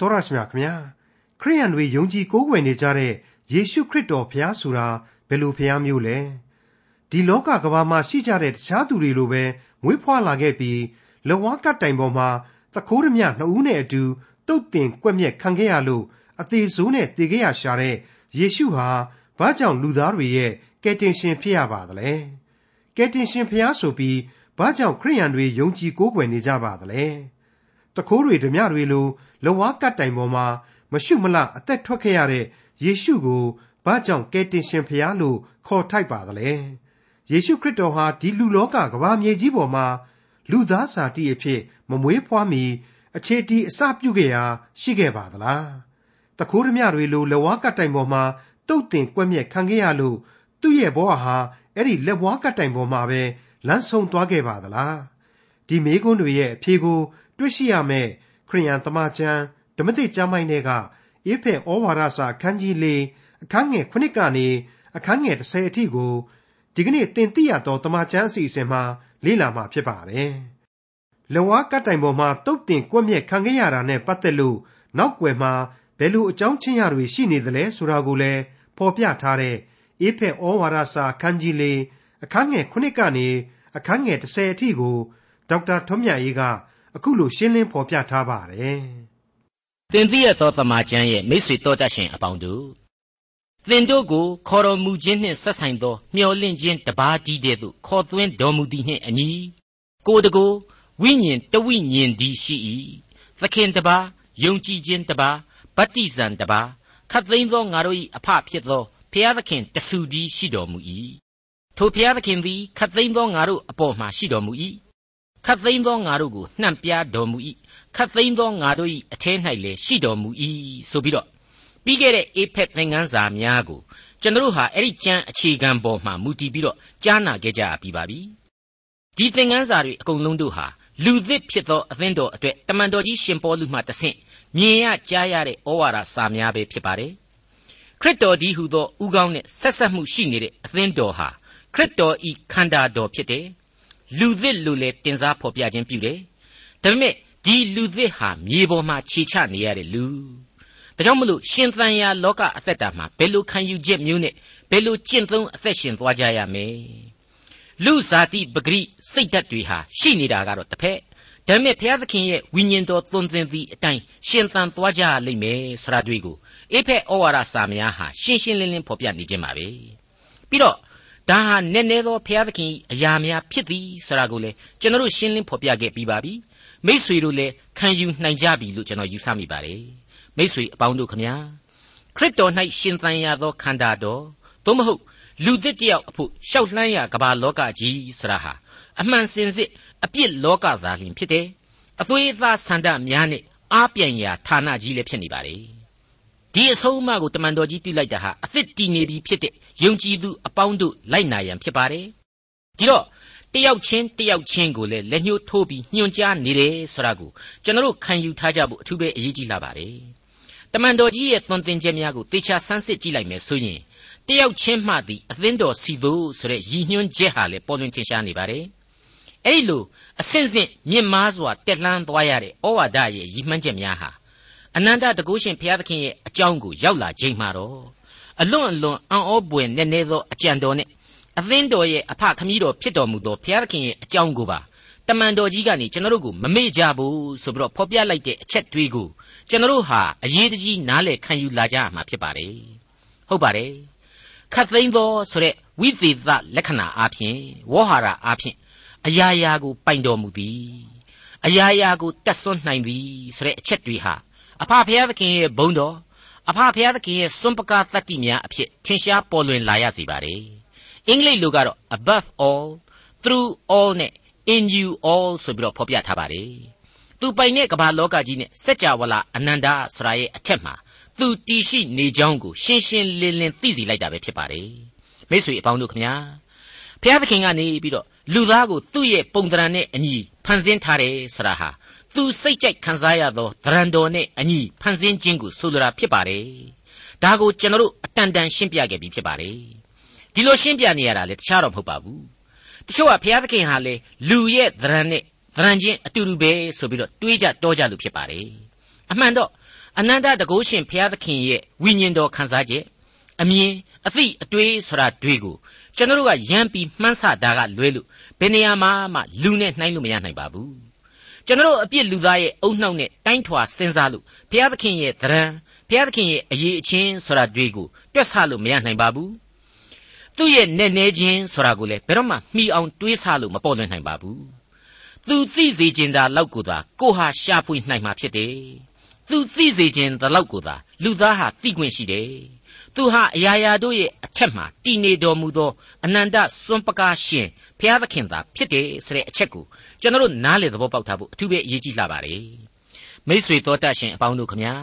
တော်ရရှိမြခင်ဗျာခရိယန်တွေယုံကြည်ကိုးကွယ်နေကြတဲ့ယေရှုခရစ်တော်ဘုရားဆိုတာဘယ်လိုဘုရားမျိုးလဲဒီလောကကဘာမှာရှိကြတဲ့တခြားသူတွေလိုပဲမွေးဖွားလာခဲ့ပြီးလဝါကတိုင်ပေါ်မှာသခိုးရမြနှစ်ဦးနဲ့အတူတုတ်တင်ကွက်မြက်ခံခဲ့ရလို့အသေးဆိုးနဲ့တေခဲ့ရရှာတဲ့ယေရှုဟာဘာကြောင့်လူသားတွေရဲ့ကယ်တင်ရှင်ဖြစ်ရပါသလဲကယ်တင်ရှင်ဖျားဆိုပြီးဘာကြောင့်ခရိယန်တွေယုံကြည်ကိုးကွယ်နေကြပါသလဲတခိုးတွေဓမြတွေလို လဝါကတ်တိုင်ပေါ်မှာမရှုမလအသက်ထွက်ခဲ့ရတဲ့ယေရှုကိုဘာကြောင့်ကယ်တင်ရှင်ဖျားလို့ခေါ်ထိုက်ပါသလဲယေရှုခရစ်တော်ဟာဒီလူလောကကဘာမြေကြီးပေါ်မှာလူသားစာတိအဖြစ်မမွေးဖွားမီအခြေတီအစပြုခဲ့ရာရှိခဲ့ပါသလားတခိုးဓမြတွေလိုလဝါကတ်တိုင်ပေါ်မှာတုတ်တင်ကွက်မြက်ခံခဲ့ရလို့သူ့ရဲ့ဘဝဟာအဲ့ဒီလက်ဝါးကတ်တိုင်ပေါ်မှာပဲလမ်းဆုံးသွားခဲ့ပါသလားဒီမေးခွန်းတွေရဲ့အဖြေကို တွေ့ရှိရမယ် ခရိယန်တမန်ကျမ်းဓမ္မသစ်ကျမ်းပိုင်းတွေကအေဖက်ဩဝါဒစာအခန်းကြီး၄အခန်းငယ်9ကနေအခန်းငယ်10အထိကိုဒီကနေ့တင်ပြရတော့တမန်ကျမ်းအစီအစဉ်မှာလေ့လာမှာဖြစ်ပါတယ်။လဝါကတ်တိုင်ပေါ်မှာတုတ်တင်ကွက်မြက်ခံခဲ့ရတာနဲ့ပတ်သက်လို့နောက်ွယ်မှာဘယ်လိုအကြောင်းချင်းရတွေရှိနေသလဲဆိုတာကိုလည်းဖော်ပြထားတဲ့အေဖက်ဩဝါဒစာအခန်းကြီး၄အခန်းငယ်9ကနေအခန်းငယ်10အထိကိုဒေါက်တာထွန်းမြတ်အေးက အခုလိုရှင်းလင်းဖော်ပြထားပါတယ်။သင်သိရသောတမန်ကျမ်းရဲ့မိတ်ဆွေတော်တတ်ရှင်အပေါင်းတို့သင်တို့ကိုခေါ်တော်မူခြင်းနှင့်ဆက်ဆိုင်သောမျှော်လင့်ခြင်းတပါးတည်းတဲ့သို့ခေါ်သွင်းတော်မူသည်နှင့်အညီကိုယ်တကိုဝိညာဉ်တဝိညာဉ်ဒီရှိ၏သခင်တပါးယုံကြည်ခြင်းတပါးဗတ္တိဇံတပါးခတ်သိမ်းသောငါတို့၏အဖဖြစ်သောဖျားသခင်တဆူဒီရှိတော်မူ၏ထိုဖျားသခင်သည်ခတ်သိမ်းသောငါတို့အပေါ်မှာရှိတော်မူ၏ ခတ်သိမ်းသောငါတို့ကိုနှံ့ပြားတော်မူ၏ခတ်သိမ်းသောငါတို့၏အထဲ၌လည်းရှိတော်မူ၏ဆိုပြီးတော့ပြီးခဲ့တဲ့အေဖက်သင်ခန်းစာများကိုကျွန်တော်ဟာအဲ့ဒီကျမ်းအခြေခံပေါ်မှာမူတည်ပြီးတော့ကြားနာခဲ့ကြရပြီးပါပြီဒီသင်ခန်းစာတွေအကုန်လုံးတို့ဟာလူသစ်ဖြစ်သောအသင်းတော်အတွက်တမန်တော်ကြီးရှင်ပေါလုမှတဆင့်မြင်ရကြားရတဲ့ဩဝါဒစာများပဲဖြစ်ပါတယ်ခရစ်တော်ဒီဟုသောဥကောင်းနဲ့ဆက်ဆက်မှုရှိနေတဲ့အသင်းတော်ဟာခရစ်တော်ဤခန္ဓာတော်ဖြစ်တယ် လူသစ်လို့လည်းတင်စားဖော်ပြခြင်းပြုတယ်ဒါပေမဲ့ဒီလူသစ်ဟာမြေပေါ်မှာခြေချနေရတဲ့လူဒါကြောင့်မလို့ရှင်သန်ရာလောကအသက်တာမှာဘယ်လိုခံယူချက်မျိုးနဲ့ဘယ်လိုကျင့်သုံးအသက်ရှင်သွားကြရမလဲလူဇာတိပဂရိစိတ်ဓာတ်တွေဟာရှိနေတာကတော့တစ်ဖက်ဒါပေမဲ့ဘုရားသခင်ရဲ့ဝိညာဉ်တော်သွန်သင်သည့်အတိုင်းရှင်သန်သွားကြလိမ့်မယ်ဆရာတွေ့ကိုအေဖက်ဩဝါဒစာများဟာရှင်းရှင်းလင်းလင်းဖော်ပြနေခြင်းပါပဲပြီးတော့ ဒါဟာနည်းနည်းသောဘုရားသခင်အရာများဖြစ်သည်ဆိုတာကိုလေကျွန်တော်ရှင်းလင်းဖော်ပြခဲ့ပြီးပါပြီမိษွေတို့လည်းခံယူနိုင်ကြပြီလို့ကျွန်တော်ယူဆမိပါတယ်မိษွေအပေါင်းတို့ခမညာခရစ်တော်၌ရှင်သန်ရသောခန္ဓာတော်သို့မဟုတ်လူသစ်တယောက်အဖို့ရှောက်လှမ်းရကဘာလောကကြီးဆရာဟာအမှန်စင်စစ်အပြစ်လောကသားလင်ဖြစ်တယ်အသွေးအသားဆန္ဒများနဲ့အားပြိုင်ရာဌာနကြီးလည်းဖြစ်နေပါလေ ဒီအဆုံးအမကိုတမန်တော်ကြီးပြုလိုက်တာဟာအသစ်တည်နေပြီဖြစ်တဲ့ယုံကြည်သူအပေါင်းတို့လိုက်နာရန်ဖြစ်ပါတယ်ဒီတော့တယောက်ချင်းတယောက်ချင်းကိုလည်းလက်ညှိုးထိုးပြီးညွှန်ကြားနေတယ်ဆိုတာကိုကျွန်တော်ခံယူထားကြဖို့အထူးပဲအရေးကြီးလာပါတယ်တမန်တော်ကြီးရဲ့သွန်သင်ချက်များကိုသေချာဆန်းစစ်ကြည့်လိုက်မယ်ဆိုရင်တယောက်ချင်းမှသည်အသင်းတော်စီသို့ဆိုတဲ့ရည်ညွှန်းချက်ဟာလည်းပေါ်လွင်ထင်ရှားနေပါတယ်အဲ့လိုအဆင့်ဆင့်မြင့်မားစွာတက်လှမ်းသွားရတဲ့ဩဝါဒရဲ့ရည်မှန်းချက်များဟာ အနန္တတကုရှင်ဘုရားသခင်ရဲ့အကြောင်းကိုရောက်လာချိန်မှာတော့အလွန်အလွန်အံ့ဩပွေနည်းနည်းသောအကြံတော်နဲ့အသင်းတော်ရဲ့အဖခမည်းတော်ဖြစ်တော်မူသောဘုရားသခင်ရဲ့အကြောင်းကိုပါတမန်တော်ကြီးကနေကျွန်တော်တို့ကိုမမေ့ကြဘူးဆိုပြီးတော့ဖော်ပြလိုက်တဲ့အချက်တွေကိုကျွန်တော်တို့ဟာအရေးတကြီးနားလည်ခံယူလာကြရမှာဖြစ်ပါတယ်ဟုတ်ပါတယ်ခတ်သိမ်းသောဆိုတဲ့ဝိသေသလက္ခဏာအားဖြင့်ဝေါဟာရအားဖြင့်အရာရာကိုပိုင်တော်မူသည်အရာရာကိုတတ်ဆွမ်းနိုင်သည်ဆိုတဲ့အချက်တွေဟာ အဖဖျားသခင်ရဲ့ဘုန်းတော်အဖဖျားသခင်ရဲ့စွန့်ပကားတတ္တိများအဖြစ်ထင်ရှားပေါ်လွင်လာရစေပါ रे အင်္ဂလိပ်လိုကတော့ above all through all နဲ့ in you all ဆိုပြီးတော့ဖော်ပြထားပါတယ်သူပိုင်တဲ့ကမ္ဘာလောကကြီးနဲ့စัจ java လာအနန္တဆိုတာရဲ့အထက်မှာသူတည်ရှိနေကြောင်းကိုရှင်းရှင်းလင်းလင်းသိစေလိုက်တာပဲဖြစ်ပါတယ်မိတ်ဆွေအပေါင်းတို့ခင်ဗျာဖျားသခင်ကနေပြီးတော့လူသားကိုသူ့ရဲ့ပုံသဏ္ဍာန်နဲ့အညီဖန်ဆင်းထားတယ်ဆိုတာဟာ သူစိတ်ကြိုက်ခံစားရသောသဏ္ဍာန်တော်နဲ့အညီဖန်ဆင်းခြင်းကိုဆိုလိုတာဖြစ်ပါတယ်ဒါကိုကျွန်တော်တို့အတန်တန်ရှင်းပြခဲ့ပြီးဖြစ်ပါတယ်ဒီလိုရှင်းပြနေရတာလေတခြားတော့မဟုတ်ပါဘူးတချို့ကဘုရားသခင်ဟာလေလူရဲ့သဏ္ဍာန်နဲ့သဏ္ဍာန်ချင်းအတူတူပဲဆိုပြီးတော့တွေးကြတောကြလို့ဖြစ်ပါတယ်အမှန်တော့အနန္တတကုရှင်ဘုရားသခင်ရဲ့ဝိညာဉ်တော်ခံစားချက်အမြင်အသိအတွေးဆိုတာတွေကိုကျွန်တော်တို့ကယမ်းပြီးမှန်းဆတာကလွဲလို့ဘယ်နေရာမှာမှလူနဲ့နှိုင်းလို့မရနိုင်ပါဘူး ကျွန်တော်အပြစ်လူသားရဲ့အုံနှောက်နဲ့တိုင်းထွာစဉ်းစားလို့ဘုရားသခင်ရဲ့သရံဘုရားသခင်ရဲ့အရေးအချင်းဆိုတာတွေကိုတွက်ဆလို့မရနိုင်ပါဘူးသူ့ရဲ့နဲ့နေခြင်းဆိုတာကိုလည်းဘယ်တော့မှမှီအောင်တွေးဆလို့မပေါ်လွင်နိုင်ပါဘူးသူသိစေခြင်းသာလောက်ကိုသာကိုဟာရှာဖွေနိုင်မှာဖြစ်တယ်သူသိစေခြင်းသာလောက်ကိုသာ လူသားဟာသိခွင့်ရှိတယ်သူဟာအရာရာတို့ရဲ့အထက်မှာတည်နေတော်မူသောအနန္တစွန့်ပကားရှင်ဘုရားသခင်သာဖြစ်တယ်ဆိုတဲ့အချက်ကိုကျွန်တော်တို့နားလေသဘောပေါက်ထားဖို့အထူးပဲအရေးကြီးလာပါတယ်မိษွေတော်တတ်ရှင်အပေါင်းတို့ခမညာ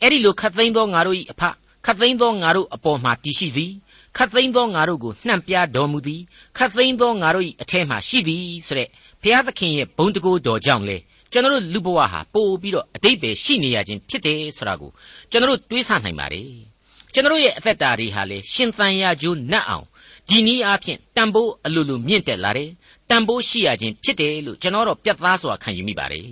အဲ့ဒီလိုခတ်သိမ်းသောငါတို့၏အဖခတ်သိမ်းသောငါတို့အပေါ်မှာတည်ရှိသည်ခတ်သိမ်းသောငါတို့ကိုနှံ့ပြတော်မူသည်ခတ်သိမ်းသောငါတို့၏အထက်မှာရှိသည်ဆိုတဲ့ဘုရားသခင်ရဲ့ဘုံတကိုးတော်ကြောင့်လေ ကျွန်တော်တို့လူဘဝဟာပို့ပြီးတော့အတိတ်ပဲရှိနေရခြင်းဖြစ်တယ်ဆိုတာကိုကျွန်တော်တို့တွေးဆနိုင်ပါတယ်ကျွန်တော်ရဲ့အသက်တာတွေဟာလေရှင်သန်ရကြိုးနတ်အောင်ဒီနည်းအားဖြင့်တန်ဖိုးအလိုလိုမြင့်တက်လာတယ်တန်ဖိုးရှိရခြင်းဖြစ်တယ်လို့ကျွန်တော်တော့ပြတ်သားစွာခံယူမိပါတယ်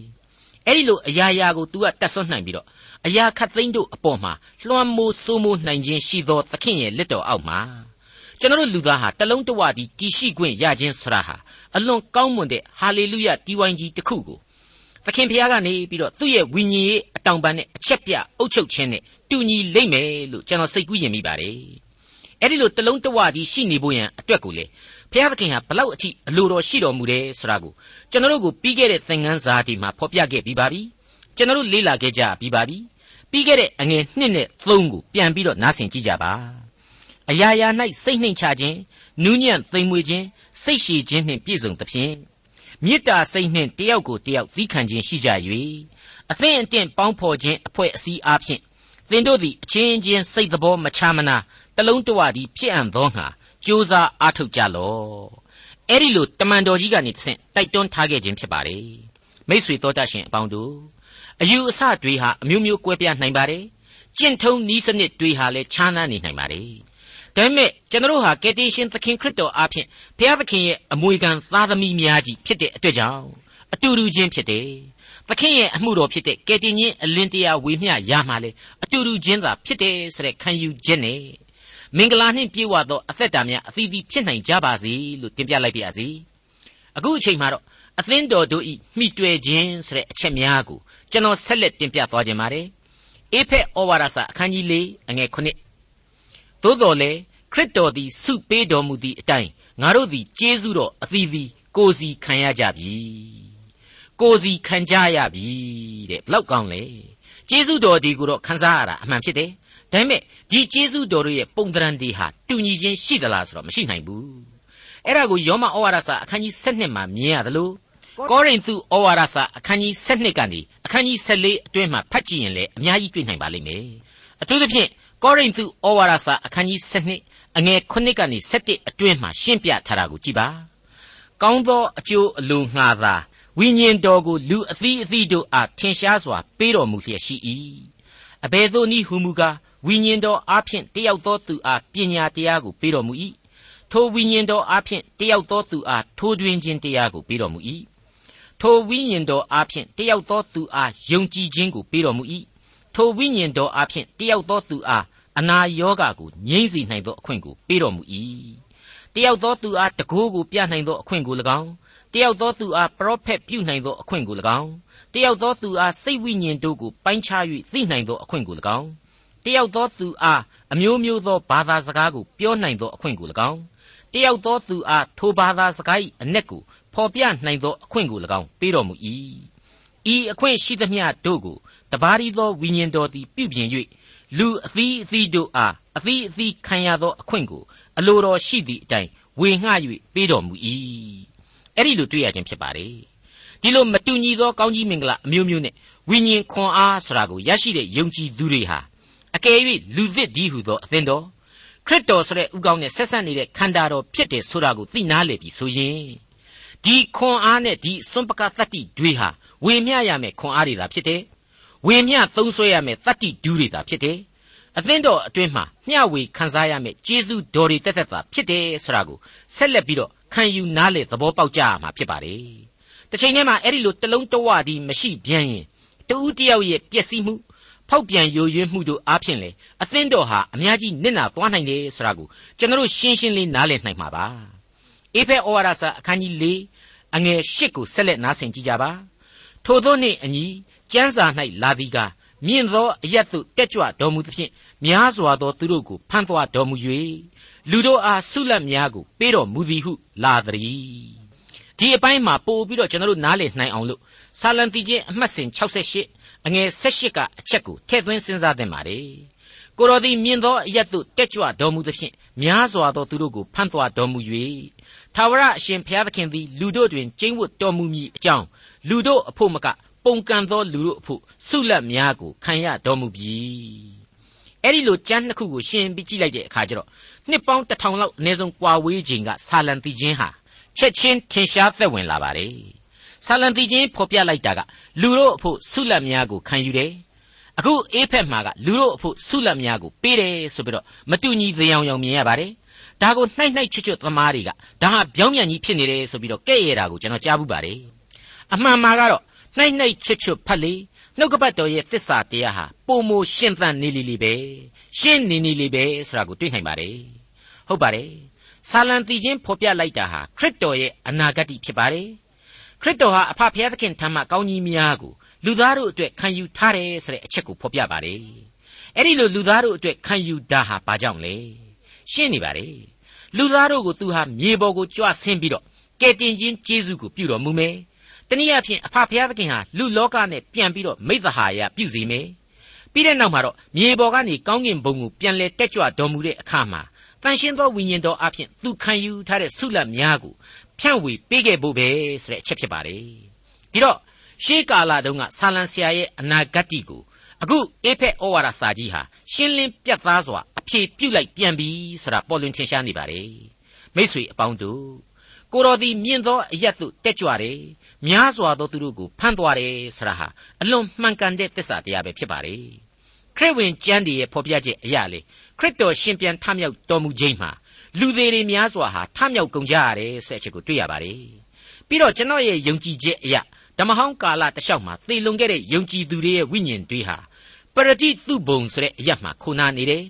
အဲ့ဒီလိုအရာရာကို तू ကတက်ဆွနိုင်ပြီးတော့အရာခတ်သိမ်းတို့အပေါ်မှာလွှမ်းမိုးစိုးမိုးနိုင်ခြင်းရှိသောသခင်ရဲ့လက်တော်အောက်မှာကျွန်တော်လူသားဟာတလုံးတဝတည်းတည်ရှိခွင့်ရခြင်းဆိုတာဟာအလွန်ကောင်းမွန်တဲ့ဟာလေလုယတီဝိုင်းကြီးတစ်ခုကို သခင်ဖျားကနေပြီးတော့သူ့ရဲ့ဝိညာဉ်ရေးအတောင်ပန်းနဲ့အချက်ပြအုပ်ချုပ်ခြင်းနဲ့တူညီလိမ့်မယ်လို့ကျွန်တော်စိတ်ကူးယဉ်မိပါတယ်အဲ့ဒီလိုတလုံးတဝတည်းရှိနေဖို့ရန်အတွက်ကိုလေဘုရားသခင်ဟာဘလောက်အထိအလိုတော်ရှိတော်မူတယ်ဆိုတာကိုကျွန်တော်တို့ကိုပြီးခဲ့တဲ့သင်ခန်းစာဒီမှာဖော်ပြခဲ့ပြီးပါပြီကျွန်တော်တို့လေ့လာခဲ့ကြပြီးပါပြီပြီးခဲ့တဲ့အငယ်2နဲ့3ကိုပြန်ပြီးတော့နားဆင်ကြည့်ကြပါအရာရာ၌စိတ်နှိမ်ချခြင်းနူးညံ့သိမ်မွေ့ခြင်းစိတ်ရှည်ခြင်းနှင့်ပြည့်စုံသဖြင့် မေတ္တာစိတ်နှင့်တယောက်ကိုတယောက်သီးခံခြင်းရှိကြ၍အသင်အတင့်ပေါင်းဖော်ခြင်းအဖွဲ့အစည်းအားဖြင့်သင်တို့သည်အချင်းချင်းစိတ်တော်မချမနာတလုံးတဝသည်ဖြစ်အံ့သောငါကြိုးစားအားထုတ်ကြလော့အဲ့ဒီလိုတမန်တော်ကြီးကနေတဆင့်တိုက်တွန်းထားခဲ့ခြင်းဖြစ်ပါတယ်မိษွေတော်တတ်ရှင်အပေါင်းတို့အယူအဆတွေဟာအမျိုးမျိုးကွဲပြားနိုင်ပါတယ်ကျင့်ထုံးနည်းစနစ်တွေဟာလည်းခြားနားနေနိုင်ပါတယ် ဒါပေမဲ့ကျွန်တော်ဟာကယ်တင်ရှင်သခင်ခရစ်တော်အားဖြင့်ဘုရားသခင်ရဲ့အမွေခံသားသမီးများကြီးဖြစ်တဲ့အတွက်ကြောင့်အတူတူချင်းဖြစ်တယ်သခင်ရဲ့အမှုတော်ဖြစ်တဲ့ကယ်တင်ရှင်အလင်းတရားဝေမျှရမှလေအတူတူချင်းသာဖြစ်တယ်ဆိုတဲ့ခံယူချက်နဲ့မင်္ဂလာနှင့်ပြည့်ဝသောအသက်တာများအသီးသီးဖြစ်နိုင်ကြပါစေလို့တင်ပြလိုက်ပါရစေအခုအချိန်မှာတော့အသင်းတော်တို့ဤမိတွေ့ခြင်းဆိုတဲ့အချက်များကိုကျွန်တော်ဆက်လက်တင်ပြသွားခြင်းပါတယ်အေဖက်ဩဝါဒစာအခန်းကြီး၄အငယ်9 သို့တော်လေခရစ်တော်သည်ဆုပေးတော်မူသည့်အတိုင်းငါတို့သည်ကျေးဇူးတော်အသီးသီးကိုစီခံရကြပြီကိုစီခံကြရပြီတဲ့ဘလောက်ကောင်းလဲကျေးဇူးတော်ဒီကိုတော့ခံစားရတာအမှန်ဖြစ်တယ်ဒါပေမဲ့ဒီကျေးဇူးတော်တို့ရဲ့ပုံသဏ္ဍာန်တွေဟာတူညီခြင်းရှိသလားဆိုတော့မရှိနိုင်ဘူးအဲ့ဒါကိုယောမဩဝါဒစာအခန်းကြီး7မှာမြင်ရသလိုကောရိန္သုဩဝါဒစာအခန်းကြီး7ကနေအခန်းကြီး14အတွင်းမှာဖတ်ကြည့်ရင်လည်းအများကြီးတွေ့နိုင်ပါလိမ့်မယ်အထူးသဖြင့် ကောရိန္သုဩဝါဒစာအခန်းကြီး7အငယ်9ကနေ17အတွင်းမှာရှင်းပြထားတာကိုကြည့်ပါကောင်းသောအကျိုးအလိုငှာသာဝိညာဉ်တော်ကိုလူအသီးအသီးတို့အားထင်ရှားစွာပေးတော်မူလျက်ရှိ၏အဘယ်သို့နည်းဟုမူကားဝိညာဉ်တော်အားဖြင့်တယောက်သောသူအားပညာတရားကိုပေးတော်မူ၏ထိုဝိညာဉ်တော်အားဖြင့်တယောက်သောသူအားထိုးတွင်ခြင်းတရားကိုပေးတော်မူ၏ထိုဝိညာဉ်တော်အားဖြင့်တယောက်သောသူအားယုံကြည်ခြင်းကိုပေးတော်မူ၏ထိုဝိညာဉ်တော်အားဖြင့်တယောက်သောသူအား အနာရောဂါကိုငြိမ့်စေနိုင်သောအခွင့်ကိုပေးတော်မူ၏တယောက်သောသူအားတကိုးကိုပြနိုင်သောအခွင့်ကို၎င်းတယောက်သောသူအားပရောဖက်ပြုနိုင်သောအခွင့်ကို၎င်းတယောက်သောသူအားစိတ်ဝိညာဉ်တို့ကိုပိုင်းခြား၍သိနိုင်သောအခွင့်ကို၎င်းတယောက်သောသူအားအမျိုးမျိုးသောဘာသာစကားကိုပြောနိုင်သောအခွင့်ကို၎င်းတယောက်သောသူအားထိုဘာသာစကား၏အ내ကိုဖော်ပြနိုင်သောအခွင့်ကို၎င်းပေးတော်မူ၏ဤအခွင့်ရှိသမျှတို့ကိုတပါးရီသောဝိညာဉ်တော်သည်ပြုပြင်၍ လူအသီးအသီးတို့အားအသီးအသီးခံရသောအခွင့်ကိုအလိုတော်ရှိသည့်အတိုင်းဝေငှ၍ပေးတော်မူ၏အဲ့ဒီလိုတွေ့ရခြင်းဖြစ်ပါတယ်ဒီလိုမတူညီသောကောင်းကြီးမင်္ဂလာအမျိုးမျိုးနဲ့ဝိညာဉ်ခွန်အားဆိုတာကိုရရှိတဲ့ယုံကြည်သူတွေဟာအကယ်၍လူသစ်ဒီဟုသောအသင်းတော်ခရစ်တော်ဆိုတဲ့ဥကောင်းနဲ့ဆက်ဆက်နေတဲ့ခန္ဓာတော်ဖြစ်တယ်ဆိုတာကိုသိနာလေပြီဆိုရင်ဒီခွန်အားနဲ့ဒီစွန့်ပကတတ္တိတွေဟာဝေမျှရမယ်ခွန်အားတွေသာဖြစ်တယ် ဝေမျှသုံးဆွဲရမယ်တတ္တိဒူးတွေသာဖြစ်တယ်အသင်းတော်အတွင်းမှာမျှဝေခံစားရမယ်ကျေးဇူးတော်တွေတက်တက်သာဖြစ်တယ်ဆိုတာကိုဆက်လက်ပြီးတော့ခံယူနားလေသဘောပေါက်ကြရမှာဖြစ်ပါတယ်တစ်ချိန်တည်းမှာအဲ့ဒီလိုတလုံးတဝသည်မရှိပြန်ရင်တူးတယောက်ရဲ့ပျက်စီးမှုဖောက်ပြန်ယိုယွင်းမှုတို့အားဖြင့်လေအသင်းတော်ဟာအများကြီးနစ်နာသွားနိုင်တယ်ဆိုတာကိုကျွန်တော်ရှင်းရှင်းလေးနားလည်နိုင်မှာပါအေဖဲဩဝါဒစာအခန်းကြီး၄အငယ်၈ကိုဆက်လက်နားဆင်ကြကြပါထို့သောနှင့်အညီ ကျမ်းစာ၌လာသည်ကမြင့်သောအရက်သို့တက်ကြွတော်မူသဖြင့်များစွာသောသူတို့ကိုဖန်သွားတော်မူ၍လူတို့အားဆုလတ်များကိုပေးတော်မူသည်ဟုလာသည်ဒီအပိုင်းမှာပို့ပြီးတော့ကျွန်တော်တို့နားလည်နိုင်အောင်လို့ဆာလံတီချင်းအမှတ်စဉ်68အငယ်78ကအချက်ကိုထည့်သွင်းစဉ်းစားသင့်ပါတယ်ကိုတော်သည်မြင်သောအရက်သို့တက်ကြွတော်မူသဖြင့်များစွာသောသူတို့ကိုဖန်သွားတော်မူ၍ထာဝရအရှင်ဘုရားသခင်သည်လူတို့တွင်ကျင့်ဝတ်တော်မူမည်အကြောင်းလူတို့အဖို့မက ပုံကန်သောလူတို့အဖို့ဆုလတ်များကိုခံရတော်မူပြီအဲ့ဒီလိုကျမ်းနှစ်ခုကိုရှင်းပြီးကြည့်လိုက်တဲ့အခါကျတော့နှစ်ပေါင်းတစ်ထောင်လောက်အနည်းဆုံးကွာဝေးချိန်ကဆာလံတီချင်းဟာချက်ချင်းထင်ရှားသက်ဝင်လာပါတယ်ဆာလံတီချင်းဖော်ပြလိုက်တာကလူတို့အဖို့ဆုလတ်များကိုခံယူတယ်အခုအေးဖက်မှာကလူတို့အဖို့ဆုလတ်များကိုပေးတယ်ဆိုပြီးတော့မတူညီသေးအောင်ရောင်မြင်ရပါတယ်ဒါကိုနှိုက်နှိုက်ချွတ်ချွတ်သမားတွေကဒါဟာပြောင်းပြန်ကြီးဖြစ်နေတယ်ဆိုပြီးတော့ကဲ့ရဲ့တာကိုကျွန်တော်ကြားဘူးပါတယ်အမှန်မှာကတော့ နှိုက်နှိုက်ချွတ်ချွတ်ဖတ်လေနှုတ်ကပတ်တော်ရဲ့သစ္စာတရားဟာပုံမရှင်သန်နေလီလီပဲရှင်းနေနေလီပဲဆိုတာကိုတွေ့နိုင်ပါတယ်ဟုတ်ပါတယ်ဆာလံတီချင်းဖော်ပြလိုက်တာဟာခရစ်တော်ရဲ့အနာဂတ်ဖြစ်ပါတယ်ခရစ်တော်ဟာအဖဖျားသခင်ထံမှကောင်းကြီးများကိုလူသားတို့အတွက်ခံယူထားတယ်ဆိုတဲ့အချက်ကိုဖော်ပြပါတယ်အဲ့ဒီလိုလူသားတို့အတွက်ခံယူတာဟာဘာကြောင့်လဲရှင်းနေပါတယ်လူသားတို့ကိုသူဟာမြေပေါ်ကိုကြွဆင်းပြီးတော့ကယ်တင်ခြင်းကျေးဇူးကိုပြုတော်မူမယ် တနည်းအားဖြင့်အဖဖျားသခင်ဟာလူလောကနဲ့ပြန်ပြီးတော့မိသဟာယပြုစီမယ်ပြီးတဲ့နောက်မှာတော့မြေပေါ်ကနေကောင်းကင်ဘုံကိုပြန်လဲတက်ကြွတော်မူတဲ့အခါမှာတန်ရှင်းသောဝိညာဉ်တော်အဖြစ်သူခံယူထားတဲ့ဆုလတ်များကိုဖြန့်ဝေပေးခဲ့ဖို့ပဲဆိုတဲ့အချက်ဖြစ်ပါတယ်ဒီတော့ရှေးကာလတုန်းကဆာလံဆရာရဲ့အနာဂတ်တီကိုအခုအေဖက်ဩဝါဒစာကြီးဟာရှင်းလင်းပြတ်သားစွာအဖြေပြုတ်လိုက်ပြန်ပြီဆိုတာပေါ်လွင်ထင်ရှားနေပါတယ်မိษွေအပေါင်းတို့ကိုတော်သည်မြင့်သောအရက်သို့တက်ကြွတယ် များစွာသောသူတို့ကိုဖမ်းသွားတယ်ဆရာဟာအလွန်မှန်ကန်တဲ့သစ္စာတရားပဲဖြစ်ပါတယ်ခရစ်ဝင်ကျမ်းတည်းရဲ့ဖော်ပြချက်အရာလေခရစ်တော်ရှင်ပြန်ထမြောက်တော်မူခြင်းမှာလူသေးတွေများစွာဟာထမြောက်ကုန်ကြရတယ်ဆိုတဲ့အချက်ကိုတွေ့ရပါတယ်ပြီးတော့ကျွန်တော်ရဲ့ယုံကြည်ချက်အရာဓမ္မဟောင်းကာလတလျှောက်မှာသေလွန်ခဲ့တဲ့ယုံကြည်သူတွေရဲ့ဝိညာဉ်တွေဟာပရတိတုဘုံဆိုတဲ့အရာမှာခုနာနေတယ်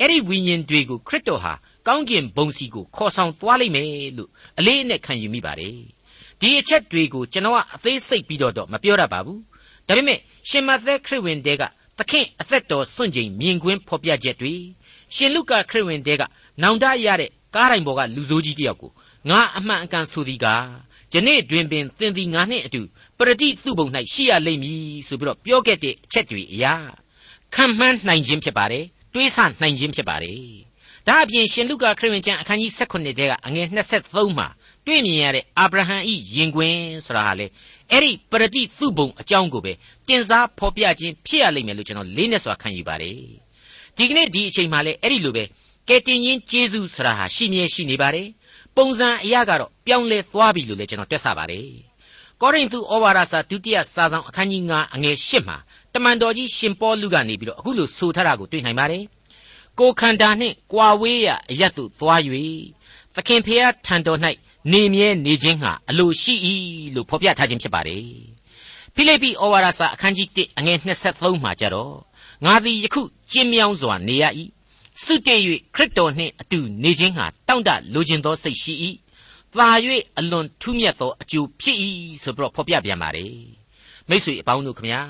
အဲ့ဒီဝိညာဉ်တွေကိုခရစ်တော်ဟာကောင်းကင်ဘုံစီကိုခေါ်ဆောင်သွားလိမ့်မယ်လို့အလေးအနက်ခံယူမိပါတယ် ဒီအချက်တွေကိုကျွန်တော်ကအသေးစိတ်ပြီးတော့တော့မပြောရပါဘူးဒါပေမဲ့ရှင်မသက်ခရစ်ဝင်တဲကသခင်အသက်တော်စွန့်ချိန်မြင်ကွင်းဖော်ပြချက်တွေရှင်လုကာခရစ်ဝင်တဲကနောင်တရတဲ့ကားတိုင်ပေါ်ကလူဆိုးကြီးတယောက်ကိုငါအမှန်အကန်ဆိုသည်ကားယနေ့တွင်ပင်သင်သည်ငါနှင့်အတူပရတိသူ့ဘုံ၌ရှိရလိမ့်မည်ဆိုပြီးတော့ပြောခဲ့တဲ့အချက်တွေအရာခံမှန်းနိုင်ခြင်းဖြစ်ပါတယ်တွေးဆနိုင်ခြင်းဖြစ်ပါတယ်ဒါအပြင်ရှင်လုကာခရစ်ဝင်ကျမ်းအခန်းကြီး16ထဲကအငယ်23မှာ တွေ့မြင်ရတဲ့အာဗြဟံဤရင်ခွင်ဆိုတာဟာလေအဲ့ဒီပရတိသူ့ဘုံအကြောင်းကိုပဲတင်စားဖော်ပြခြင်းဖြစ်ရလိမ့်မယ်လို့ကျွန်တော်လေးနဲ့စွာခံယူပါတယ်ဒီကနေ့ဒီအချိန်မှလည်းအဲ့ဒီလိုပဲကဲတင်ရင်ကျေးဇူးဆိုတာဟာရှိမြဲရှိနေပါတယ်ပုံစံအရာကတော့ပြောင်းလဲသွားပြီလို့လည်းကျွန်တော်တွက်ဆပါတယ်ကောရိန္သုဩဝါဒစာဒုတိယစာဆောင်အခန်းကြီး9အငယ်8မှာတမန်တော်ကြီးရှင်ပေါလုကနေပြီးတော့အခုလိုဆိုထားတာကိုတွေ့နိုင်ပါတယ်ကိုခန္ဓာနှင့်ကြွာဝေးရအရတ်သို့သွား၍သခင်ဖျားထံတော်၌ နေမြဲနေခြင်းဟာအလိုရှိ၏လို့ဖော်ပြထားခြင်းဖြစ်ပါတယ်ဖိလိပ္ပိဩဝါဒစာအခန်းကြီး1အငယ်23မှာကြတော့ငါသည်ယခုကျင်းမြောင်းစွာနေရ၏စွတ်တည့်၍ခရစ်တော်နှင့်အတူနေခြင်းဟာတောင့်တလိုချင်သောစိတ်ရှိ၏သာ၍အလွန်ထူးမြတ်သောအကျိုးဖြစ်၏ဆိုပြီးတော့ဖော်ပြပြန်ပါတယ်မိတ်ဆွေအပေါင်းတို့ခမညာ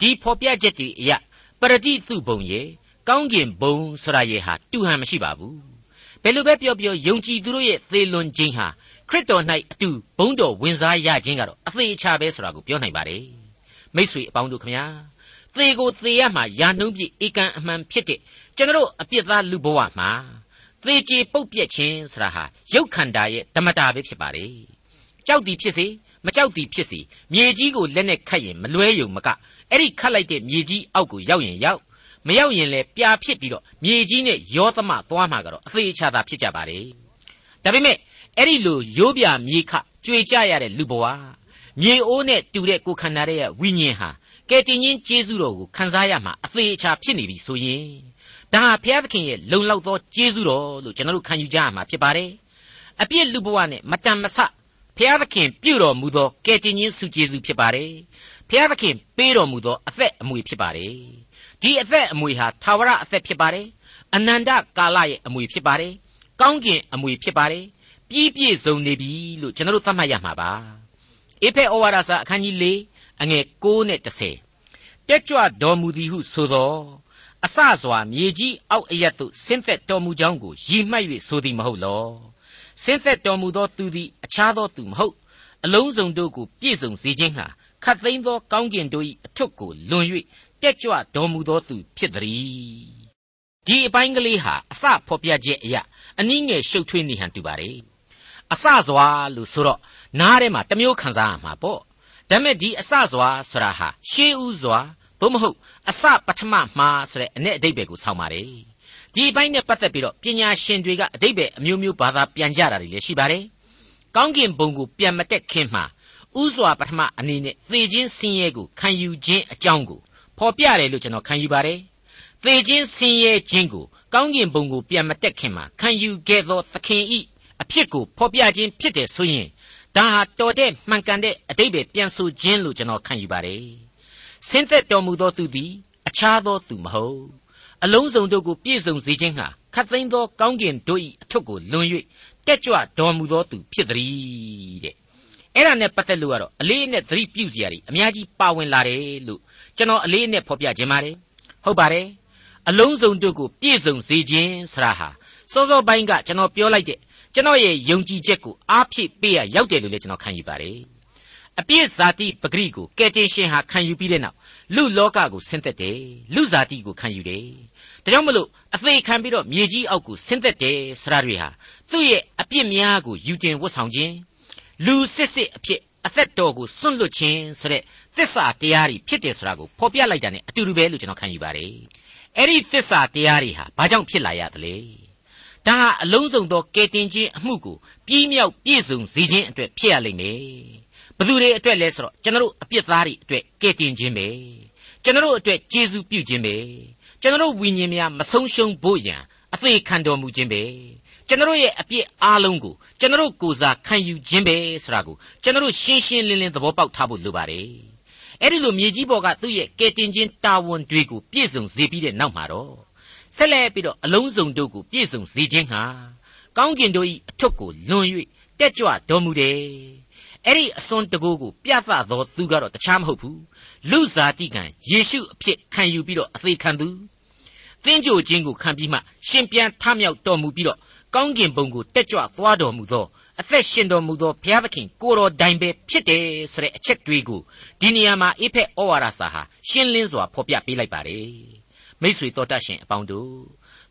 ဒီဖော်ပြချက်တွေအရပရတိသူဘုံရဲ့ကောင်းကင်ဘုံဆရာရဲ့ဟာတူဟန်မရှိပါဘူးဘယ်လိုပဲပြောပြောယုံကြည်သူတို့ရဲ့သေလွန်ခြင်းဟာ ခရစ်တော်၌အတူဘုံတော်ဝင်စားရခြင်းကတော့အသေးချာပဲဆိုတာကိုပြောနိုင်ပါတယ်မိษွေအပေါင်းတို့ခမညာသေကိုသေရမှာယာနှုံးပြည့်ဧကန်အမှန်ဖြစ်တဲ့ကျွန်တော်အပြစ်သားလူဘဝမှာသေချေပုတ်ပြက်ခြင်းဆိုတာဟာရုပ်ခန္ဓာရဲ့ဓမ္မတာပဲဖြစ်ပါတယ်ကြောက်သည်ဖြစ်စေမကြောက်သည်ဖြစ်စေမြေကြီးကိုလက်နဲ့ခတ်ရင်မလွဲယုံမကအဲ့ဒီခတ်လိုက်တဲ့မြေကြီးအောက်ကိုရောက်ရင်ရောက်မရောက်ရင်လည်းပြာဖြစ်ပြီးတော့မြေကြီးနဲ့ရောသမသွားမှာကတော့အသေးချာသာဖြစ်ကြပါတယ်ဒါပေမဲ့ အဲ့ဒီလိုရိုးပြမြေခကြွေကြရတဲ့လူဘဝမြေအိုးနဲ့တူတဲ့ကိုခန္ဓာရဲ့ဝိညာဉ်ဟာကယ်တင်ရှင်ကျေးဇူးတော်ကိုခံစားရမှာအသေးချာဖြစ်နေပြီဆိုရင်ဒါဟာဘုရားသခင်ရဲ့လုံလောက်သောကျေးဇူးတော်လို့ကျွန်တော်တို့ခံယူကြရမှာဖြစ်ပါတယ်အပြစ်လူဘဝနဲ့မတန်မဆဘုရားသခင်ပြုတော်မူသောကယ်တင်ရှင်ဆုကျေးဇူးဖြစ်ပါတယ်ဘုရားသခင်ပေးတော်မူသောအသက်အမွေဖြစ်ပါတယ်ဒီအသက်အမွေဟာသာဝရအသက်ဖြစ်ပါတယ်အနန္တကာလရဲ့အမွေဖြစ်ပါတယ်ကောင်းကင်အမွေဖြစ်ပါတယ် ပြီးပြည့်စုံနေပြီလို့ကျွန်တော်တို့သတ်မှတ်ရမှာပါအေဖက်ဩဝါဒစာအခန်းကြီး၄အငယ်6နဲ့10တက်ကြွတော်မူသည်ဟုဆိုသောအစစွာမြေကြီးအောက်အရက်သို့ဆင်းသက်တော်မူကြောင်းကိုရည်မှတ်၍ဆိုသည်မဟုတ်လောဆင်းသက်တော်မူသောသူသည်အခြားသောသူမဟုတ်အလုံးစုံတို့ကိုပြည့်စုံစေခြင်းဟာခတ်သိမ်းသောကောင်းကင်တို့၏အထွတ်ကိုလွန်၍တက်ကြွတော်မူသောသူဖြစ်သည်ဒီအပိုင်းကလေးဟာအစဖော်ပြချက်အရာအနည်းငယ်ရှုပ်ထွေးနေဟန်တူပါတယ် အစစွာလို့ဆိုတော့နားထဲမှာတမျိုးခံစားရမှာပေါ့ဒါပေမဲ့ဒီအစစွာဆိုတာဟာရှေးဥစွာသို့မဟုတ်အစပထမမှာဆိုတဲ့အ내အတိတ်ပဲကိုဆောင်းပါတယ်ဒီအပိုင်းနဲ့ပတ်သက်ပြီးတော့ပညာရှင်တွေကအတိတ်ပဲအမျိုးမျိုးဘာသာပြန်ကြတာတွေလည်းရှိပါတယ်ကောင်းကင်ဘုံကိုပြန်မတက်ခင်မှာဥစွာပထမအနေနဲ့သေခြင်းဆင်းရဲကိုခံယူခြင်းအကြောင်းကိုဖော်ပြတယ်လို့ကျွန်တော်ခံယူပါတယ်သေခြင်းဆင်းရဲခြင်းကိုကောင်းကင်ဘုံကိုပြန်မတက်ခင်မှာခံယူခဲ့သောသခင်ဤ အဖြစ်ကိုဖော်ပြခြင်းဖြစ်တယ်ဆိုရင်ဒါဟာတော်တဲ့မှန်ကန်တဲ့အတိတ်ပဲပြန်ဆိုခြင်းလို့ကျွန်တော်ခံယူပါတယ်ဆင်းသက်တော်မူသောသူသည်အခြားသောသူမဟုတ်အလုံးစုံတို့ကိုပြည့်စုံစေခြင်းဟာခတ်သိမ်းသောကောင်းကင်တို့၏အထွတ်ကိုလွန်၍တက်ကြွတော်မူသောသူဖြစ်သည်တဲ့အဲ့ဒါနဲ့ပတ်သက်လို့ကတော့အလေးအနက်သတိပြုစရာတွေအများကြီးပါဝင်လာတယ်လို့ကျွန်တော်အလေးအနက်ဖော်ပြခြင်းပါတယ်ဟုတ်ပါတယ်အလုံးစုံတို့ကိုပြည့်စုံစေခြင်းဆရာဟာစောစောပိုင်းကကျွန်တော်ပြောလိုက်တဲ့ ကျွန်တော်ရဲ့ယုံကြည်ချက်ကိုအားဖြည့်ပေးရရောက်တယ်လို့လည်းကျွန်တော်ခံယူပါတယ်အပြည့်ဇာတိပဂရိကိုကယ်တင်ရှင်ဟာခံယူပြီးတဲ့နောက်လူလောကကိုဆင်းသက်တယ်လူဇာတိကိုခံယူတယ်ဒါကြောင့်မလို့အသေးခံပြီးတော့မြေကြီးအောက်ကိုဆင်းသက်တယ်ဆရာတွေဟာသူ့ရဲ့အပြစ်များကိုယူတင်ဝတ်ဆောင်ခြင်းလူစစ်စစ်အဖြစ်အသက်တော်ကိုစွန့်လွတ်ခြင်းဆိုတဲ့သစ္စာတရားတွေဖြစ်တယ်ဆိုတာကိုဖော်ပြလိုက်တာ ਨੇ အတူတူပဲလို့ကျွန်တော်ခံယူပါတယ်အဲ့ဒီသစ္စာတရားတွေဟာဘာကြောင့်ဖြစ်လာရသလဲ ဒါဟာအလုံးစုံသောကယ်တင်ခြင်းအမှုကိုပြီးမြောက်ပြည့်စုံစေခြင်းအတွက်ဖြစ်ရလိမ့်မယ်ဘသူတွေအတွက်လဲဆိုတော့ကျွန်တော်အပြစ်သားတွေအတွက်ကယ်တင်ခြင်းပဲကျွန်တော်အတွက်ကျေးဇူးပြုခြင်းပဲကျွန်တော်ဝိညာဉ်များမဆုံးရှုံးဖို့ရန်အသေးခံတော်မူခြင်းပဲကျွန်တော်ရဲ့အပြစ်အားလုံးကိုကျွန်တော်ကိုယ်စားခံယူခြင်းပဲဆိုတာကိုကျွန်တော်ရှင်းရှင်းလင်းလင်းသဘောပေါက်ထားဖို့လိုပါတယ်အဲ့ဒီလိုမြေကြီးပေါ်ကသူ့ရဲ့ကယ်တင်ခြင်းတာဝန်တွေကိုပြည့်စုံစေပြီးတဲ့နောက်မှာတော့ ဆက်လက်ပြီးတော့အလုံးစုံတို့ကိုပြည့်စုံစေခြင်းဟာကောင်းကင်တို့၏အထွတ်ကိုလွန်၍တက်ကြွတော်မူတယ်အဲ့ဒီအစွန်းတကူကိုပြသသောသူကတော့တခြားမဟုတ်ဘူးလူဇာတိကံယေရှုအဖြစ်ခံယူပြီးတော့အသေးခံသူသင်ကြိုခြင်းကိုခံပြီးမှရှင်ပြန်ထမြောက်တော်မူပြီးတော့ကောင်းကင်ဘုံကိုတက်ကြွသွားတော်မူသောအသက်ရှင်တော်မူသောဘုရားသခင်ကိုတော်တိုင်ပဲဖြစ်တယ်ဆိုတဲ့အချက်တွေကိုဒီနေရာမှာအေဖက်ဩဝါဒစာဟာရှင်းလင်းစွာဖော်ပြပေးလိုက်ပါတယ် မိษွေတော်တတ်ရှင်အပေါင်းတို့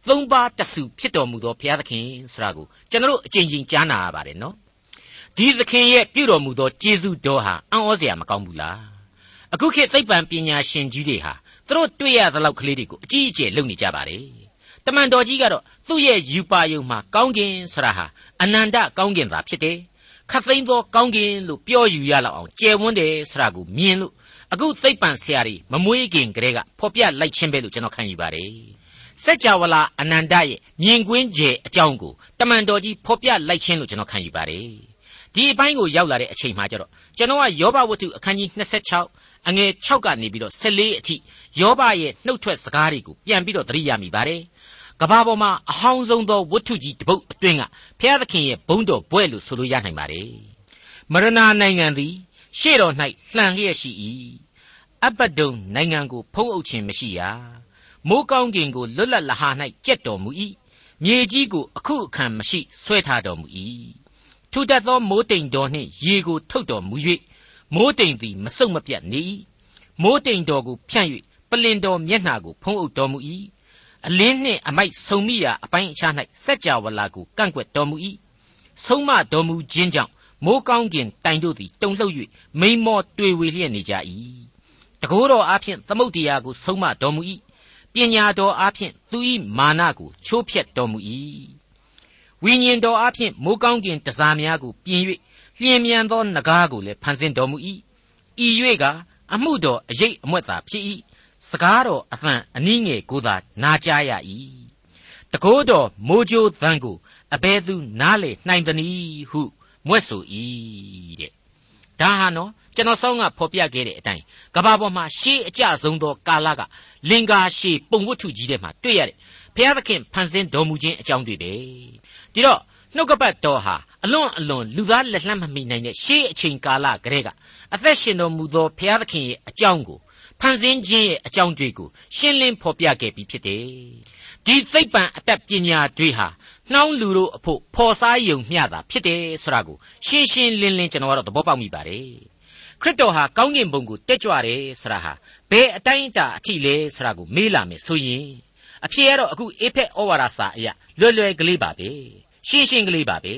သုံးပါးတဆူဖြစ်တော်မူသောဘုရားသခင်ဆိုတာကိုကျွန်တော်အကြိမ်ကြိမ်ကြားနာရပါတယ်နော်ဒီသခင်ရဲ့ပြုတော်မူသောကျေးဇူးတော်ဟာအံ့ဩစရာမကောင်းဘူးလားအခုခေတ်သိပ္ပံပညာရှင်ကြီးတွေဟာသူတို့တွေ့ရသလောက်ကလေးတွေကိုအကြီးအကျယ်လုပ်နေကြပါတယ်တမန်တော်ကြီးကတော့သူ့ရဲ့ယူပါယုံမှာကောင်းကင်ဆိုတာဟာအနန္တကောင်းကင်သာဖြစ်တယ်ခတ်သိမ်းသောကောင်းကင်လို့ပြောယူရလောက်အောင်ကျယ်ဝန်းတယ်ဆိုတာကိုမြင်လို့ အခုသိပ္ပံဆရာတွေမမွေးခင်ကတည်းကဖော်ပြလိုက်ခြင်းပဲလို့ကျွန်တော်ခံယူပါတယ်စัจ java လာအနန္တရဲ့မြင်ကွင်းကျယ်အကြောင်းကိုတမန်တော်ကြီးဖော်ပြလိုက်ခြင်းလို့ကျွန်တော်ခံယူပါတယ်ဒီအပိုင်းကိုရောက်လာတဲ့အချိန်မှာကျတော့ကျွန်တော်ကယောဘဝတ္ထုအခန်းကြီး26အငယ်6ကနေပြီးတော့14အထိယောဘရဲ့နှုတ်ထွက်စကားတွေကိုပြန်ပြီးတော့သတိရမိပါတယ်ကဘာပေါ်မှာအဟောင်းဆုံးသောဝတ္ထုကြီးတစ်ပုဒ်အတွင်းကဘုရားသခင်ရဲ့ဘုန်းတော်ဘွဲ့လို့ဆိုလို့ရနိုင်ပါတယ်မရဏနိုင်ငံသည် ရှေ့တော်၌လှန်လျက်ရှိ၏အပဒုံနိုင်ငံကိုဖုံးအုပ်ခြင်းမရှိရမိုးကောင်းကင်ကိုလွတ်လပ်လဟာ၌ကြက်တော်မူ၏မြေကြီးကိုအခုအခါမရှိဆွဲထားတော်မူ၏ထူတတ်သောမိုးတိမ်တော်နှင့်ရေကိုထုတ်တော်မူ၍မိုးတိမ်သည်မဆုတ်မပြတ်နေ၏မိုးတိမ်တော်ကိုဖြန့်၍ပလင်တော်မျက်နှာကိုဖုံးအုပ်တော်မူ၏အလင်းနှင့်အမိုက်ဆုံမိရာအပိုင်းအခြား၌စัจ java လာကိုကန့်ကွက်တော်မူ၏ဆုံးမတော်မူခြင်းကြောင့် မိုးကောင်းကင်တိုင်တို့သည်တုန်လှုပ်၍မိန်မောတွေ့ဝေလျက်နေကြ၏တကိုးတော်အားဖြင့်သမုတ်တရားကိုဆုံးမတော်မူ၏ပညာတော်အားဖြင့်သူ၏မာနကိုချိုးဖျက်တော်မူ၏ဝိညာဉ်တော်အားဖြင့်မိုးကောင်းကင်တစားများကိုပြင်၍လျင်မြန်သောနဂါးကိုလည်းဖန်ဆင်းတော်မူ၏ဤ၍ကအမှုတော်အရေးအမွက်သာဖြစ်၏စကားတော်အသံအနည်းငယ်ကိုသာနာကြားရ၏တကိုးတော်မိုးကြိုးသံကိုအဘဲသူနားလေနှိုင်သနည်းဟု မွဲ့ဆို၏တဲ့ဒါဟာနော်ကျွန်တော်ဆောင်းကဖော်ပြခဲ့တဲ့အတိုင်းကဘာပေါ်မှာရှေးအကျဆုံးသောကာလကလင်္ကာရှေးပုံဝတ္ထုကြီးထဲမှာတွေ့ရတဲ့ဘုရားသခင်ဖန်ဆင်းတော်မူခြင်းအကြောင်းတွေပဲဒီတော့နှုတ်ကပတ်တော်ဟာအလွန်အလွန်လူသားလက်လှမ်းမမီနိုင်တဲ့ရှေးအချိန်ကာလကတည်းကအသက်ရှင်တော်မူသောဘုရားသခင်ရဲ့အကြောင်းကိုဖန်ဆင်းခြင်းရဲ့အကြောင်းတွေကိုရှင်းလင်းဖော်ပြခဲ့ပြီးဖြစ်တယ်ဒီသိပ္ပံအတတ်ပညာတွေဟာ နှောင်းလူတို့အဖို့ဖော်စားယုံမျှတာဖြစ်တယ်ဆိုတာကိုရှင်းရှင်းလင်းလင်းကျွန်တော်ကတော့သဘောပေါက်မိပါတယ်ခရစ်တော်ဟာကောင်းကင်ဘုံကိုတက်ကြွတယ်ဆိုတာဟာဘယ်အတိုင်းအတာအထိလဲဆိုတာကိုမေးလာမယ်ဆိုရင်အဖြေကတော့အခုအေဖက်ဩဝါဒစာအရာလွယ်လွယ်ကလေးပါပဲရှင်းရှင်းကလေးပါပဲ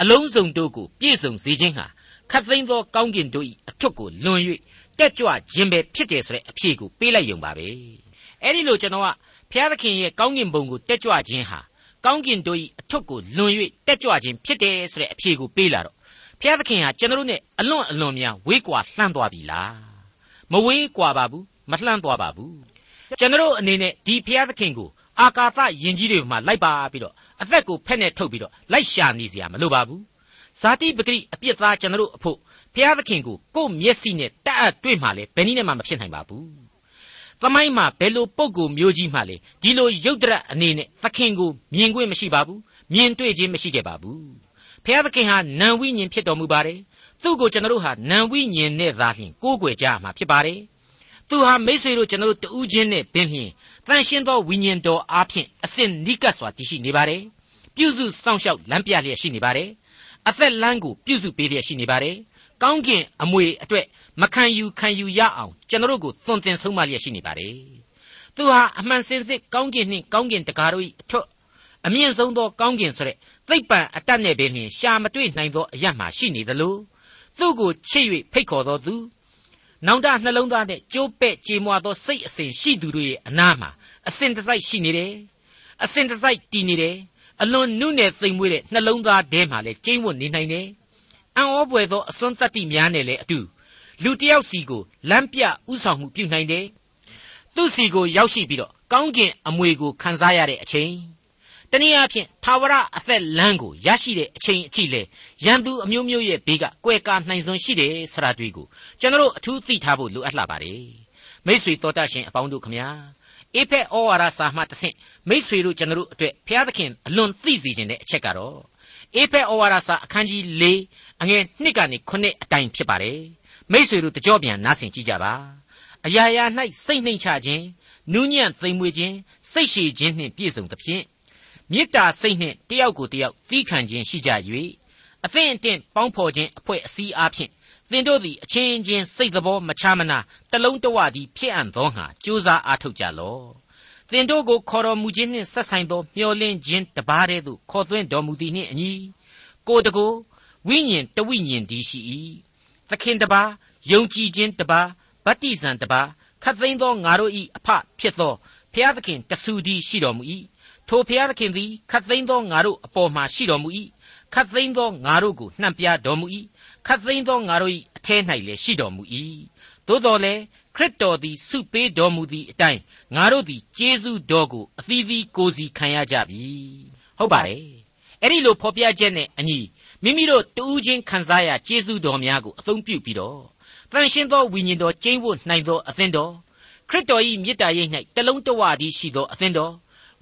အလုံးစုံတို့ကိုပြည့်စုံစေခြင်းဟာခတ်သိမ်းသောကောင်းကင်တို့၏အထွတ်ကိုလွန်၍တက်ကြွခြင်းပဲဖြစ်တယ်ဆိုတဲ့အဖြေကိုပေးလိုက်ရုံပါပဲအဲ့ဒီလိုကျွန်တော်ကဘုရားသခင်ရဲ့ကောင်းကင်ဘုံကိုတက်ကြွခြင်းဟာ ကောင်းကင်တို့၏အထွတ်ကိုလွန်၍တက်ကြွခြင်းဖြစ်တယ်ဆိုတဲ့အဖြေကိုပေးလာတော့ဘုရားသခင်ဟာကျွန်တော်တို့နဲ့အလွန်အလွန်များဝေးကွာလှမ်းသွားပြီလားမဝေးကွာပါဘူးမလှမ်းသွားပါဘူးကျွန်တော်အနေနဲ့ဒီဘုရားသခင်ကိုအာကာသယင်ကြီးတွေမှာလိုက်ပါပြီးတော့အသက်ကိုဖက်နဲ့ထုတ်ပြီးတော့လိုက်ရှာနေစရာမလိုပါဘူးဇာတိပဂရိအပြစ်သားကျွန်တော်အဖို့ဘုရားသခင်ကိုကိုယ့်မျက်စိနဲ့တတ်အပ်တွေ့မှလည်းဘယ်နည်းနဲ့မှမဖြစ်နိုင်ပါဘူး သမိုင်းမှာဘယ်လိုပုံကိုမျိုးကြီးမှလည်းဒီလိုရုပ်တရက်အနေနဲ့သခင်ကိုမြင်ခွင့်မရှိပါဘူးမြင်တွေ့ခြင်းမရှိခဲ့ပါဘူးဘုရားသခင်ဟာနံဝိညာဉ်ဖြစ်တော်မူပါတယ်သူ့ကိုကျွန်တော်တို့ဟာနံဝိညာဉ်နဲ့သာလျှင်ကိုးကွယ်ကြမှာဖြစ်ပါတယ်သူဟာမိษွေတို့ကျွန်တော်တို့တူးချင်းနဲ့ပင်ဖြင့်တန်ရှင်းသောဝိညာဉ်တော်အားဖြင့်အစဉ်နိကတ်စွာတည်ရှိနေပါတယ်ပြုစုစောင့်ရှောက်လမ်းပြလျက်ရှိနေပါတယ်အသက်လမ်းကိုပြုစုပေးလျက်ရှိနေပါတယ် ကောင်းကင်အမွေအတွက်မခံယူခံယူရအောင်ကျွန်တော်တို့ကိုသွန်သင်ဆုံးမလျက်ရှိနေပါတယ်သူဟာအမှန်စင်စစ်ကောင်းကင်နှင့်ကောင်းကင်တကားတို့၏အထွတ်အမြင့်ဆုံးသောကောင်းကင်ဆိုတဲ့သိပ္ပံအတတ်နဲ့ပင်လျှင်ရှာမတွေ့နိုင်သောအရမှရှိနေသလိုသူ့ကိုချစ်၍ဖိတ်ခေါ်တော်သူနောင်တနှလုံးသားနဲ့ကြိုးပဲ့ကြေမွာသောစိတ်အစဉ်ရှိသူတို့ရဲ့အနားမှာအစဉ်တစိုက်ရှိနေတယ်အစဉ်တစိုက်တည်နေတယ်အလွန်နုနယ်သိမ်မွေးတဲ့နှလုံးသားထဲမှာလည်းကျိန်းဝတ်နေနိုင်တယ် အံ့ဩပွေသောအစွန်းတတ္တိများနဲ့လည်းအတူလူတယောက်စီကိုလမ်းပြဥဆောင်မှုပြုနိုင်တယ်သူ့စီကိုရောက်ရှိပြီးတော့ကောင်းကင်အမွေကိုခံစားရတဲ့အချိန်တနည်းအားဖြင့်သာဝရအသက်လမ်းကိုရရှိတဲ့အချိန်အထိလေရန်သူအမျိုးမျိုးရဲ့ဘေးကကွယ်ကာနိုင်စွမ်းရှိတယ်ဆရာတွေ့ကိုကျွန်တော်အထူးသိထားဖို့လိုအပ်လာပါတယ်မိษွေတော်တတ်ရှင်အပေါင်းတို့ခမညာအေဖက်ဩဝါဒစာမှတဆင့်မိษွေတို့ကျွန်တော်အတွက်ဘုရားသခင်အလွန်သိစေခြင်းတဲ့အချက်ကတော့အေဖက်ဩဝါဒစာအခန်းကြီး၄ အငယ်1ကနေ9အတိုင်ဖြစ်ပါတယ်မိษွေတို့တကြောပြန်နားဆင်ကြည့်ကြပါအရာရာ၌စိတ်နှိမ်ချခြင်းနူးညံ့သိမ်မွေ့ခြင်းစိတ်ရှည်ခြင်းနှင့်ပြည့်စုံသဖြင့်မေတ္တာစိတ်နှင့်တယောက်ကိုတယောက်သီးခံခြင်းရှိကြ၍အသင့်အတင့်ပေါင်းဖော်ခြင်းအဖွဲ့အစည်းအားဖြင့်သင်တို့သည်အချင်းချင်းစိတ်တော်မချမနာတလုံးတဝသည်ဖြစ်အံ့သောငါကြိုးစားအားထုတ်ကြလော့သင်တို့ကိုခေါ်တော်မူခြင်းနှင့်ဆက်ဆိုင်သောမျှော်လင့်ခြင်းတပါးတည်းသို့ခေါ်သွင်းတော်မူသည်နှင့်အညီကိုတကို ဝိညာဉ်တဝိညာဉ်ဒီရှိ၏သခင်တပါးယုံကြည်ခြင်းတပါးဗတ္တိဇံတပါးခတ်သိမ်းသောငါတို့၏အဖဖြစ်သောဖျားသခင်တဆူဒီရှိတော်မူ၏ထိုဖျားသခင်သည်ခတ်သိမ်းသောငါတို့အပေါ်မှာရှိတော်မူ၏ခတ်သိမ်းသောငါတို့ကိုနှံ့ပြတော်မူ၏ခတ်သိမ်းသောငါတို့၏အထဲ၌လည်းရှိတော်မူ၏သို့တော်လည်းခရစ်တော်သည်စုပေးတော်မူသည့်အတိုင်းငါတို့သည်ကျေးဇူးတော်ကိုအသီးသီးကိုစီခံရကြပြီဟုတ်ပါတယ်အဲ့ဒီလိုဖော်ပြချက်နဲ့အညီ မိမိတို့တူးချင်းခံစားရကျေးဇူးတော်များကိုအသုံးပြုပြီးတော့တန်ရှင်းသောဝိညာဉ်တော်ကျင်းဖို့နိုင်သောအသင်းတော်ခရစ်တော်၏မေတ္တာရိပ်၌တလုံးတဝတည်းရှိသောအသင်းတော်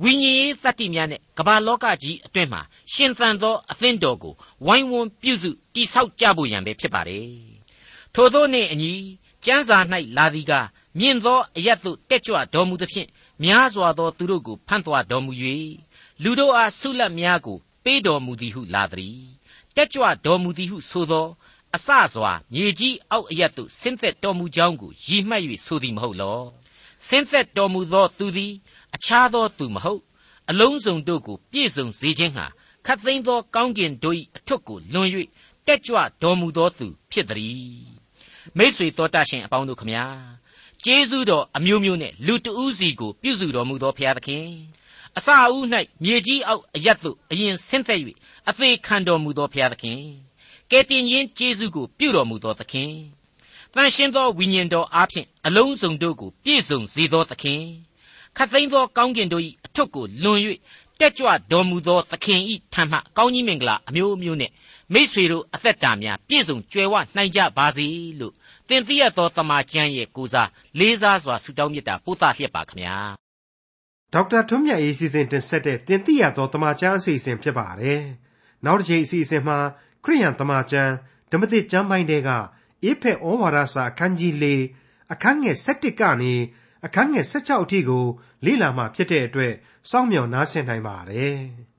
ဝိညာဉ်ရေးသတ္တိများနဲ့ကမ္ဘာလောကကြီးအတွင်းမှာရှင်သန်သောအသင်းတော်ကိုဝိုင်းဝန်းပြုစုတိဆောက်ကြဖို့ရန်ပဲဖြစ်ပါတယ်ထို့သောနှင့်အညီကျမ်းစာ၌လာသည်ကမြင့်သောအရတ်သို့တက်ကြွတော်မူသဖြင့်များစွာသောသူတို့ကိုဖန်သွားတော်မူ၍လူတို့အားဆုလတ်များကိုပေးတော်မူသည်ဟုလာသည် တက်ကြွတော်မူသည်ဟုဆိုသောအစစွာမြေကြီးအောက်အရတ်သို့ဆင်းသက်တော်မူကြောင်းကိုရည်မှတ်၍ဆိုသည်မဟုတ်လောဆင်းသက်တော်မူသောသူသည်အခြားသောသူမဟုတ်အလုံးစုံတို့ကိုပြည့်စုံစေခြင်းဟာခတ်သိမ်းသောကောင်းကင်တို့၏အထွတ်ကိုလွန်၍တက်ကြွတော်မူသောသူဖြစ်သည်မိษွေတော်တတ်ရှင်အပေါင်းတို့ခမညာကျေးဇူးတော်အမျိုးမျိုးနဲ့လူတဦးစီကိုပြုစုတော်မူသောဘုရားသခင် အစာအုပ်၌မြေကြီးအောက်အရတ်သို့အရင်ဆင်းသက်၍အသေးခံတော်မူသောဘုရားသခင်ကယ်တင်ခြင်းကျေးဇူးကိုပြုတော်မူသောသခင်တန်ရှင်းသောဝိညာဉ်တော်အားဖြင့်အလုံးစုံတို့ကိုပြည့်စုံစေသောသခင်ခတ်သိမ်းသောကောင်းကင်တို့၏အထွတ်ကိုလွန်၍တက်ကြွတော်မူသောသခင်၏ထံမှကောင်းကြီးမင်္ဂလာအမျိုးမျိုးနဲ့မိษွေတို့အသက်တာများပြည့်စုံကြွယ်ဝနိုင်ကြပါစေလို့သင်သိရသောတမန်ကျမ်းရဲ့ကိုစားလေးစားစွာဆုတောင်းမြတ်တာပို့သလျက်ပါခမညာ ဒေါက်တာထွန်းမြတ်ရေးစီစဉ်တင်ဆက်တဲ့တင်သိရသောတမန်ကျမ်းအစီအစဉ်ဖြစ်ပါတယ်နောက်တစ်ချိန်အစီအစဉ်မှာခရိယန်တမန်ကျမ်းဓမ္မသစ်ကျမ်းပိုင်းတွေကအေဖက်ဩဝါဒစာအခန်းကြီး၄အခန်းငယ်၁၁ကနေအခန်းငယ်၁၆အထိကိုလေ့လာမှဖြစ်တဲ့အတွက်စောင့်မျှော်နားဆင်နိုင်ပါတယ်။